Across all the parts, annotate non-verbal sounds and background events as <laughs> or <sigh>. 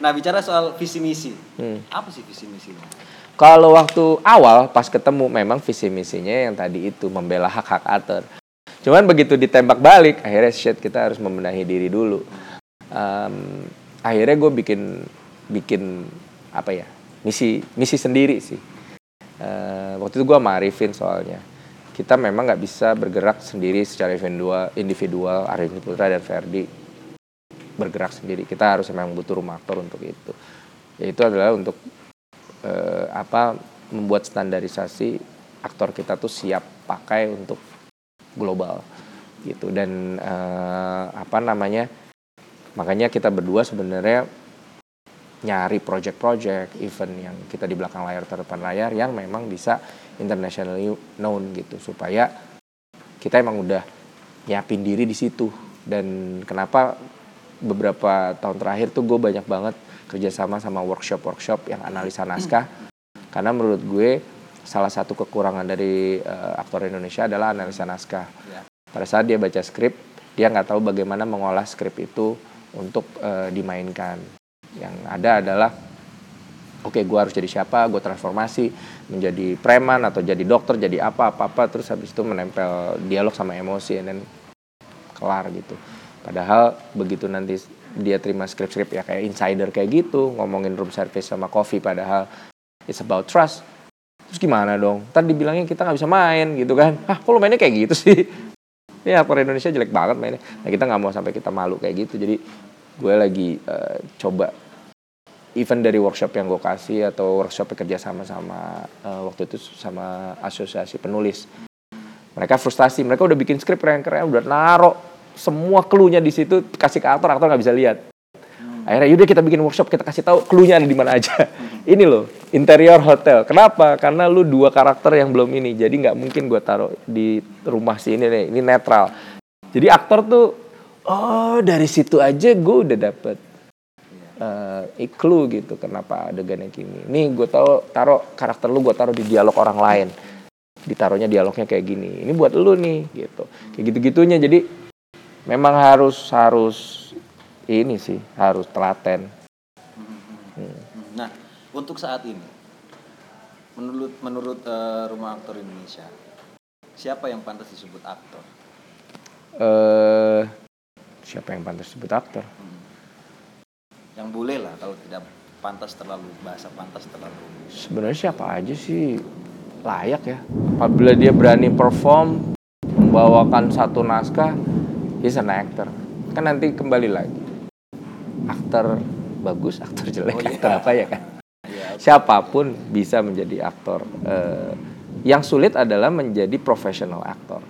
Nah bicara soal visi misi, Hmm. apa sih visi misi? Kalau waktu awal pas ketemu memang visi misinya yang tadi itu membela hak hak atur. Cuman begitu ditembak balik, akhirnya shit kita harus membenahi diri dulu. Em, akhirnya gue bikin bikin apa ya misi misi sendiri sih. Eh, waktu itu gue sama Arifin soalnya kita memang nggak bisa bergerak sendiri secara individual, individual Arifin Putra dan Ferdi bergerak sendiri. Kita harus memang butuh rumah aktor untuk itu. Yaitu adalah untuk eh, apa membuat standarisasi aktor kita tuh siap pakai untuk global gitu dan eh, apa namanya makanya kita berdua sebenarnya nyari project-project event yang kita di belakang layar terdepan layar yang memang bisa internationally known gitu supaya kita emang udah nyiapin diri di situ dan kenapa beberapa tahun terakhir tuh gue banyak banget kerjasama sama workshop-workshop yang analisa naskah. Karena menurut gue salah satu kekurangan dari eh, aktor Indonesia adalah analisa naskah. Ya. pada saat dia baca skrip dia nggak tahu bagaimana mengolah skrip itu untuk eh, dimainkan. Yang ada adalah oke gue harus jadi siapa gue transformasi menjadi preman atau jadi dokter jadi apa apa apa terus habis itu menempel dialog sama emosi dan kelar gitu padahal begitu nanti dia terima skrip-skrip ya kayak insider kayak gitu ngomongin room service sama coffee padahal it's about trust. Terus gimana dong? Tadi dibilangnya kita nggak bisa main gitu kan? Ah kok lu mainnya kayak gitu sih? <laughs> Ya aktor Indonesia jelek banget mainnya. Nah kita nggak mau sampai kita malu kayak gitu. Jadi gue lagi eh, coba event dari workshop yang gue kasih atau workshop kerja sama sama eh, waktu itu sama asosiasi penulis mereka frustasi. Mereka udah bikin skrip keren-keren udah naro semua clue-nya di situ kasih ke aktor aktor nggak bisa lihat. Akhirnya yaudah kita bikin workshop kita kasih tahu clue-nya ada di mana aja. Ini loh interior hotel. Kenapa? Karena lu dua karakter yang belum ini jadi nggak mungkin gue taruh di rumah si ini nih ini netral. Jadi aktor tuh oh dari situ aja gue udah dapet eh clue gitu kenapa adegannya gini. Nih gue tahu taruh karakter lu gue taruh di dialog orang lain. Ditaruhnya dialognya kayak gini. Ini buat lu nih gitu. Kayak gitu gitunya jadi memang harus harus ini sih harus telaten. Nah untuk saat ini, menurut menurut eh, Rumah Aktor Indonesia, siapa yang pantas disebut aktor? eh siapa yang pantas disebut aktor? Yang boleh lah kalau tidak pantas terlalu bahasa pantas terlalu. sebenarnya siapa aja sih? Layak ya. Apabila dia berani perform membawakan satu naskah he's an actor kan nanti kembali lagi. Aktor bagus aktor jelek. Oh, iya. aktor apa ya kan? Ya, siapa pun bisa menjadi aktor Eh, yang sulit adalah menjadi profesional aktor.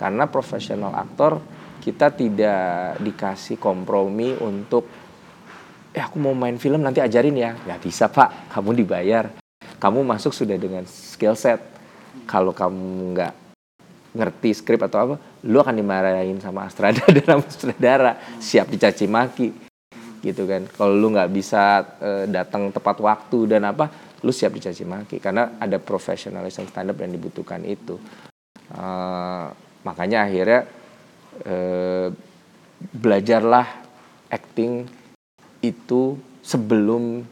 Karena profesional aktor kita tidak dikasih kompromi untuk eh aku mau main film nanti ajarin ya. Nggak bisa pak. Kamu dibayar. Kamu masuk sudah dengan skill set. Kalau kamu nggak ngerti skrip atau apa lu akan dimarahin sama Astrada dan <laughs> sutradara siap dicaci maki gitu kan. Kalau lu nggak bisa eh, datang tepat waktu dan apa lu siap dicaci maki. Karena ada professionalism standar yang dibutuhkan itu. Eh, makanya akhirnya eh, belajarlah acting itu sebelum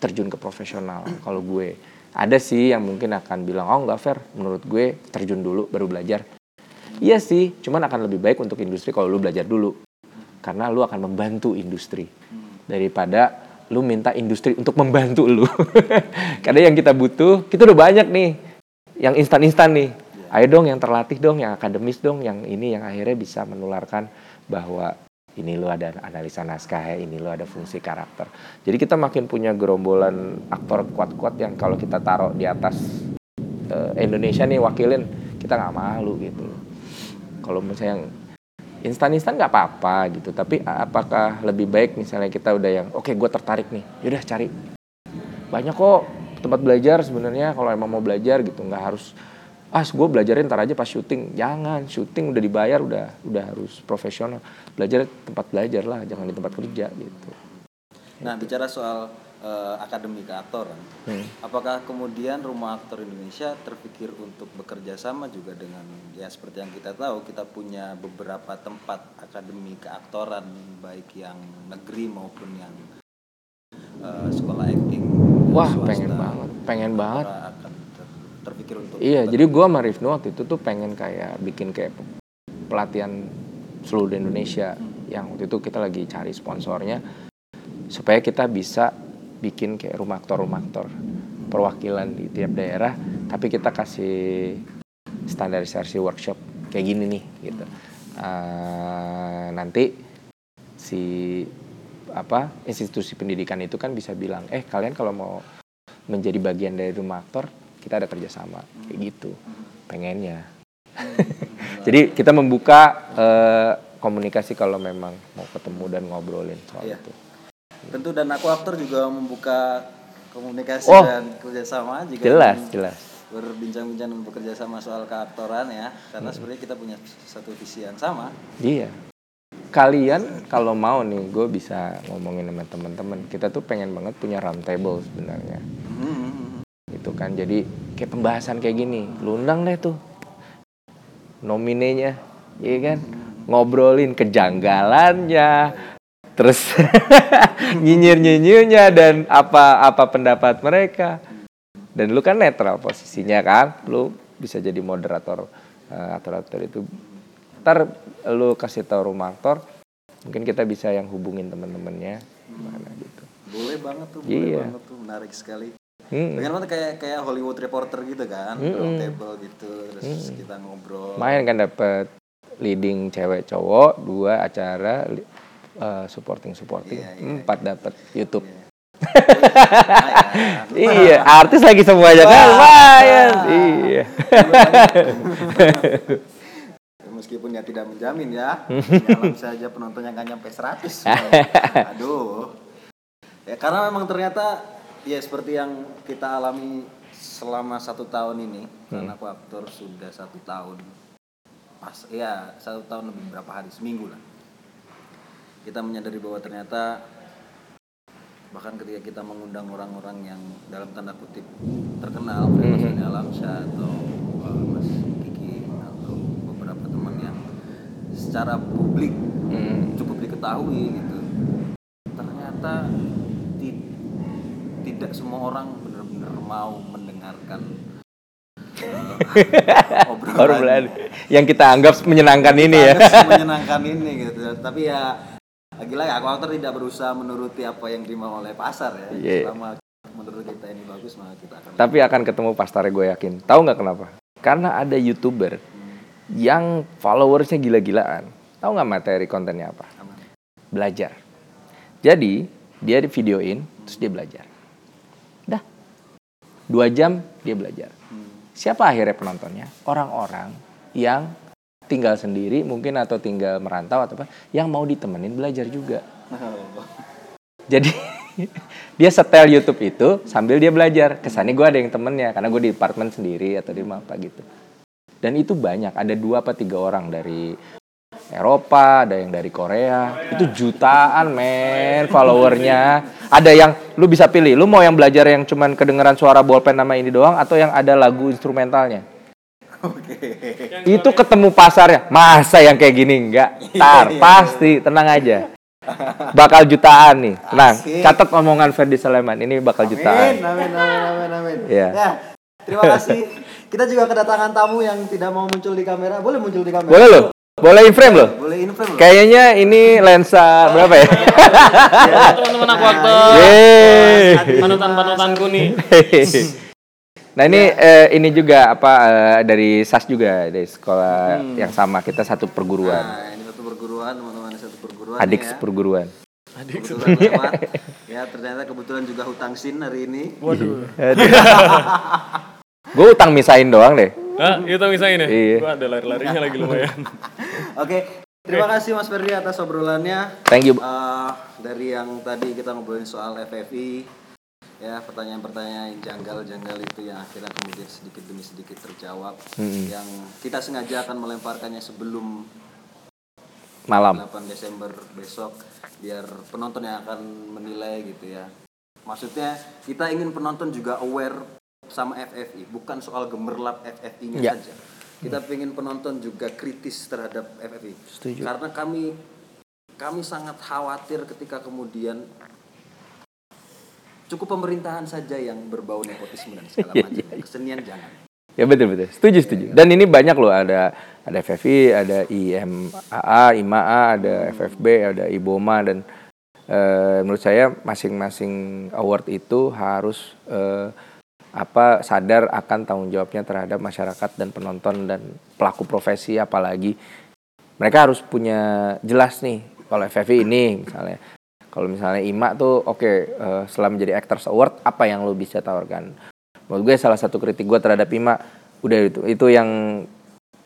terjun ke profesional kalau gue ada sih yang mungkin akan bilang oh nggak fair menurut gue terjun dulu baru belajar. Iya sih cuman akan lebih baik untuk industri kalau lu belajar dulu. Karena lu akan membantu industri. Daripada lu minta industri untuk membantu lu. <laughs> Karena yang kita butuh kita udah banyak nih. Yang instan-instan nih. Ayo dong yang terlatih dong yang akademis dong yang ini yang akhirnya bisa menularkan bahwa ini lo ada analisa naskah ya, ini lo ada fungsi karakter. Jadi kita makin punya gerombolan aktor kuat-kuat yang kalau kita taruh di atas eh, Indonesia nih wakilin kita nggak malu gitu. Kalau misalnya yang instan-instan nggak apa-apa gitu, tapi apakah lebih baik misalnya kita udah yang oke gue tertarik nih, yaudah cari banyak kok tempat belajar sebenarnya kalau emang mau belajar gitu nggak harus ah gue belajarin ntar aja pas syuting jangan syuting udah dibayar udah udah harus profesional belajar tempat belajar lah jangan di tempat kerja gitu Nah bicara soal eh, akademi keaktoran. Hmm. Apakah kemudian Rumah Aktor Indonesia terpikir untuk bekerja sama juga dengan ya seperti yang kita tahu kita punya beberapa tempat akademi keaktoran baik yang negeri maupun yang eh, sekolah acting Wah, swasta. pengen banget, pengen banget. Terpikir untuk Iya, jadi gua sama Rifnu waktu itu tuh pengen kayak bikin kayak pelatihan seluruh Indonesia. Yang waktu itu kita lagi cari sponsornya supaya kita bisa bikin kayak rumah aktor rumah aktor perwakilan di tiap daerah tapi kita kasih standarisasi workshop kayak gini nih gitu. Eh, nanti si apa institusi pendidikan itu kan bisa bilang eh kalian kalau mau menjadi bagian dari rumah aktor kita ada kerjasama. Kayak gitu pengennya. <laughs> Jadi kita membuka eh, komunikasi kalau memang mau ketemu dan ngobrolin soal Iya. itu. Tentu dan aku aktor juga membuka komunikasi Oh. dan kerjasama jika jelas jelas. berbincang-bincang dan bekerja sama soal keaktoran ya. Karena Hmm. sebenarnya kita punya satu visi yang sama. Iya. Kalian kalau mau nih gue bisa ngomongin sama teman-teman. Kita tuh pengen banget punya round table sebenarnya. Hmm. Itu kan. Jadi kayak pembahasan kayak gini lu undang deh tuh. Nominenya iya kan? Ngobrolin kejanggalannya terus <laughs> nyinyir nyinyirnya dan apa apa pendapat mereka. Dan lu kan netral posisinya kan? Lu bisa jadi moderator eh, aktor-aktor itu. Ntar lu kasih tahu rumah aktor mungkin kita bisa yang hubungin temen-temennya. Mana gitu. Boleh banget tuh boleh Iya. banget tuh. Menarik sekali Hmm. pengen banget kayak kayak Hollywood Reporter gitu kan Mm-mm. round table gitu terus kita ngobrol Main kan dapat leading cewek cowok, dua acara eh, supporting supporting, Iya, iya, empat dapat YouTube. <laughs> Lumayan. iya, artis lagi semuanya kan lumayan. Iya. <laughs> Meskipun ya tidak menjamin ya, dalam saja penontonnya nggak nyampe 100. <laughs> Aduh. Ya karena memang ternyata ya seperti yang kita alami selama satu tahun ini, karena aku aktor sudah satu tahun, pas ya satu tahun lebih berapa hari seminggu lah. Kita menyadari bahwa ternyata bahkan ketika kita mengundang orang-orang yang dalam tanda kutip terkenal kayak Mas Dani Alamsyah atau uh, Mas Kiki atau beberapa teman yang secara publik Hmm. cukup diketahui gitu ternyata tidak semua orang benar-benar mau mendengarkan uh, <laughs> obrolan Obrolan yang kita anggap menyenangkan ini ya. <laughs> Menyenangkan ini gitu tapi ya lagi-lagi aku aktor tidak berusaha menuruti apa yang terima oleh pasar ya Iya. selama menurut kita ini bagus maka kita akan Tapi akan ketemu pastarnya gue yakin. Tahu nggak kenapa? Karena ada youtuber yang followersnya gila-gilaan. Tahu nggak materi kontennya apa? aman. belajar. Jadi dia di videoin, terus dia belajar. Dua jam dia belajar. Siapa akhirnya penontonnya? Orang-orang yang tinggal sendiri mungkin atau tinggal merantau atau apa, yang mau ditemenin belajar juga. Jadi <laughs> dia setel YouTube itu sambil dia belajar. Kesannya gue ada yang temennya karena gue di apartemen sendiri atau di apa gitu. Dan itu banyak, ada dua apa tiga orang dari Eropa, ada yang dari Korea. Itu jutaan men followernya. Ada yang lu bisa pilih, lu mau yang belajar yang cuman kedengeran suara bolpen nama ini doang atau yang ada lagu instrumentalnya. Oke. Itu ketemu pasarnya. Masa yang kayak gini enggak? Tar, pasti, tenang aja. Bakal jutaan nih. Tenang, Asik. catat omongan Ferdi Saleman. Ini bakal Amin, jutaan. amin, amin, amin, amin. Iya. Ya, terima kasih. Kita juga kedatangan tamu yang tidak mau muncul di kamera. Boleh muncul di kamera? Boleh loh? Boleh in frame loh? Boleh in frame loh. Kayaknya ini lensa berapa ya? teman-teman aku aktor Yeay. panutan-panutanku nih <laughs> Nah ini eh, ini juga apa eh, dari SAS juga dari sekolah yang sama kita satu perguruan, Nah, ini satu perguruan, teman-teman satu perguruan adik ya. seperguruan. Kebetulan lewat. Ya, ternyata kebetulan juga hutang sin hari ini. waduh <laughs> Gue utang misain doang deh. Hah, itu misalnya nih Iya. gua ada lari-larinya lagi lumayan <laughs> Oke, terima kasih Mas Ferdi atas obrolannya. Thank you. Eh, dari yang tadi kita ngobrolin soal FFI, ya pertanyaan-pertanyaan yang janggal-janggal itu yang akhirnya kemudian sedikit demi sedikit terjawab. Mm-mm. Yang kita sengaja akan melemparkannya sebelum Malam. 8 Desember besok biar penonton yang akan menilai gitu ya Maksudnya kita ingin penonton juga aware sama FFI, bukan soal gemerlap FFI-nya Ya. saja. Kita ingin penonton juga kritis terhadap FFI. Setuju. Karena kami kami sangat khawatir ketika kemudian cukup pemerintahan saja yang berbau nepotisme dan segala <laughs> Iya, macam. Kesenian jangan. Ya betul betul. Setuju setuju. Dan ini banyak loh ada ada FFI, ada IMAA, IMAA, ada FFB, ada IBOMA dan eh, menurut saya masing-masing award itu harus eh, apa sadar akan tanggung jawabnya terhadap masyarakat dan penonton dan pelaku profesi apalagi mereka harus punya jelas nih kalau FFI ini misalnya. Kalau misalnya IMA tuh oke eh, setelah menjadi Actors Award apa yang lo bisa tawarkan? Menurut gue salah satu kritik gue terhadap IMA udah itu itu yang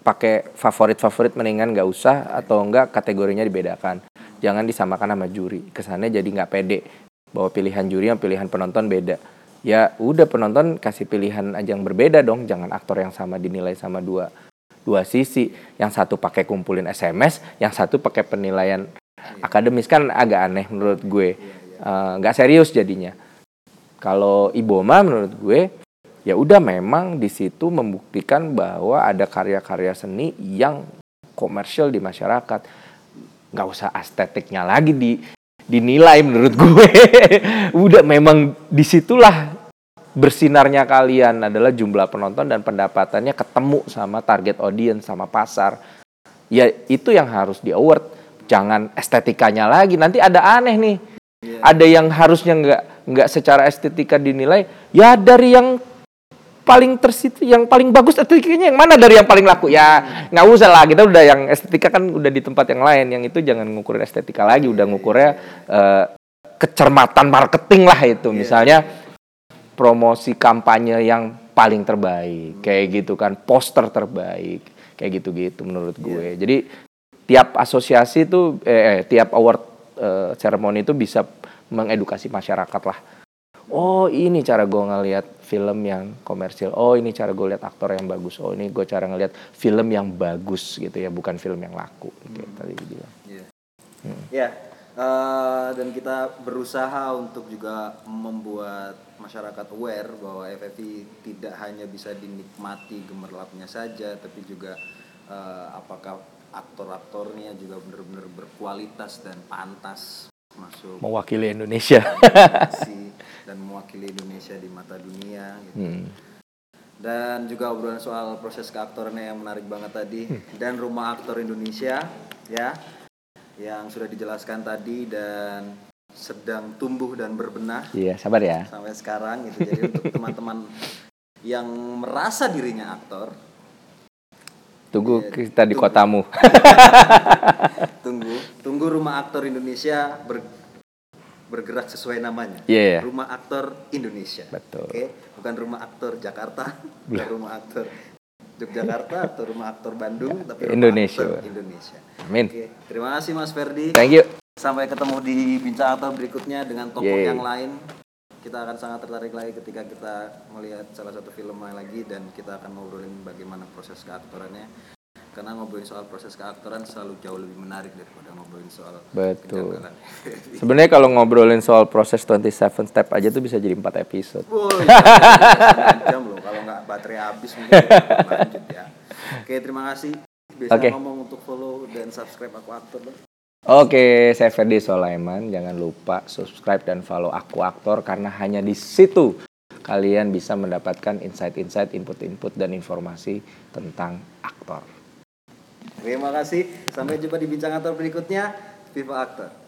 pakai favorit favorit mendingan nggak usah atau enggak kategorinya dibedakan. Jangan disamakan sama juri kesannya jadi nggak pede. Bahwa pilihan juri yang pilihan penonton beda ya udah penonton kasih pilihan aja yang berbeda dong. Jangan aktor yang sama dinilai sama dua dua sisi. Yang satu pakai kumpulin SMS yang satu pakai penilaian akademis. Kan agak aneh menurut gue. Eh, nggak serius jadinya. Kalau Iboma menurut gue ya udah memang di situ membuktikan bahwa ada karya-karya seni yang komersial di masyarakat. Nggak usah estetiknya lagi di dinilai menurut gue. <laughs> Udah memang di situlah bersinarnya kalian adalah jumlah penonton dan pendapatannya ketemu sama target audience sama pasar. Ya itu yang harus di award. Jangan estetikanya lagi. Nanti ada aneh nih. Ada yang harusnya nggak nggak secara estetika dinilai. Ya dari yang paling tersitu yang paling bagus estetikanya yang mana? Dari yang paling laku? Ya nggak usah lah kita udah yang estetika kan udah di tempat yang lain. Yang itu jangan ngukurin estetika lagi udah ngukurnya eh, kecermatan marketing lah itu. Misalnya promosi kampanye yang paling terbaik kayak gitu kan poster terbaik kayak gitu-gitu menurut gue. Jadi tiap asosiasi itu eh, eh, tiap award eh, ceremony itu bisa mengedukasi masyarakat lah oh ini cara gue ngelihat film yang komersil. Oh ini cara gue lihat aktor yang bagus. Oh ini gue cara ngelihat film yang bagus gitu ya bukan film yang laku kayak tadi bilang. Iya. Ya, eh, dan kita berusaha untuk juga membuat masyarakat aware bahwa FFI tidak hanya bisa dinikmati gemerlapnya saja, tapi juga eh, apakah aktor-aktornya juga benar-benar berkualitas dan pantas masuk mewakili Indonesia. si dan mewakili Indonesia di mata dunia gitu. Hmm. dan juga obrolan soal proses keaktorannya yang menarik banget tadi dan rumah aktor Indonesia ya yang sudah dijelaskan tadi dan sedang tumbuh dan berbenah iya sabar ya sampai sekarang gitu jadi untuk <laughs> teman-teman yang merasa dirinya aktor tunggu Iya, kita di tunggu. kotamu <laughs> tunggu tunggu rumah aktor Indonesia ber- bergerak sesuai namanya. Iya. rumah aktor Indonesia. Betul. oke? Bukan rumah aktor Jakarta <laughs> bukan rumah aktor Yogyakarta atau rumah aktor Bandung tapi rumah Indonesia. aktor Indonesia. Amin. Oke terima kasih Mas Ferdi. Thank you. Sampai ketemu di bincang aktor berikutnya dengan tokoh Yeay. yang lain. Kita akan sangat tertarik lagi ketika kita melihat salah satu film lain lagi dan kita akan ngobrolin bagaimana proses keaktorannya karena ngobrolin soal proses keaktoran selalu jauh lebih menarik daripada ngobrolin soal Betul. <laughs> Sebenarnya kalau ngobrolin soal proses 27 step aja tuh bisa jadi 4 episode. Woi, <laughs> setengah jam loh kalau nggak baterai habis mungkin lanjut ya. Oke, terima kasih. Bisa Oke. ngomong untuk follow dan subscribe aku aktor loh. Oke, saya Ferdi Solaiman. Jangan lupa subscribe dan follow Aku Aktor karena hanya di situ kalian bisa mendapatkan insight-insight, input-input dan informasi tentang aktor. Terima kasih. Sampai jumpa di bincang aktor berikutnya. Viva Aktor.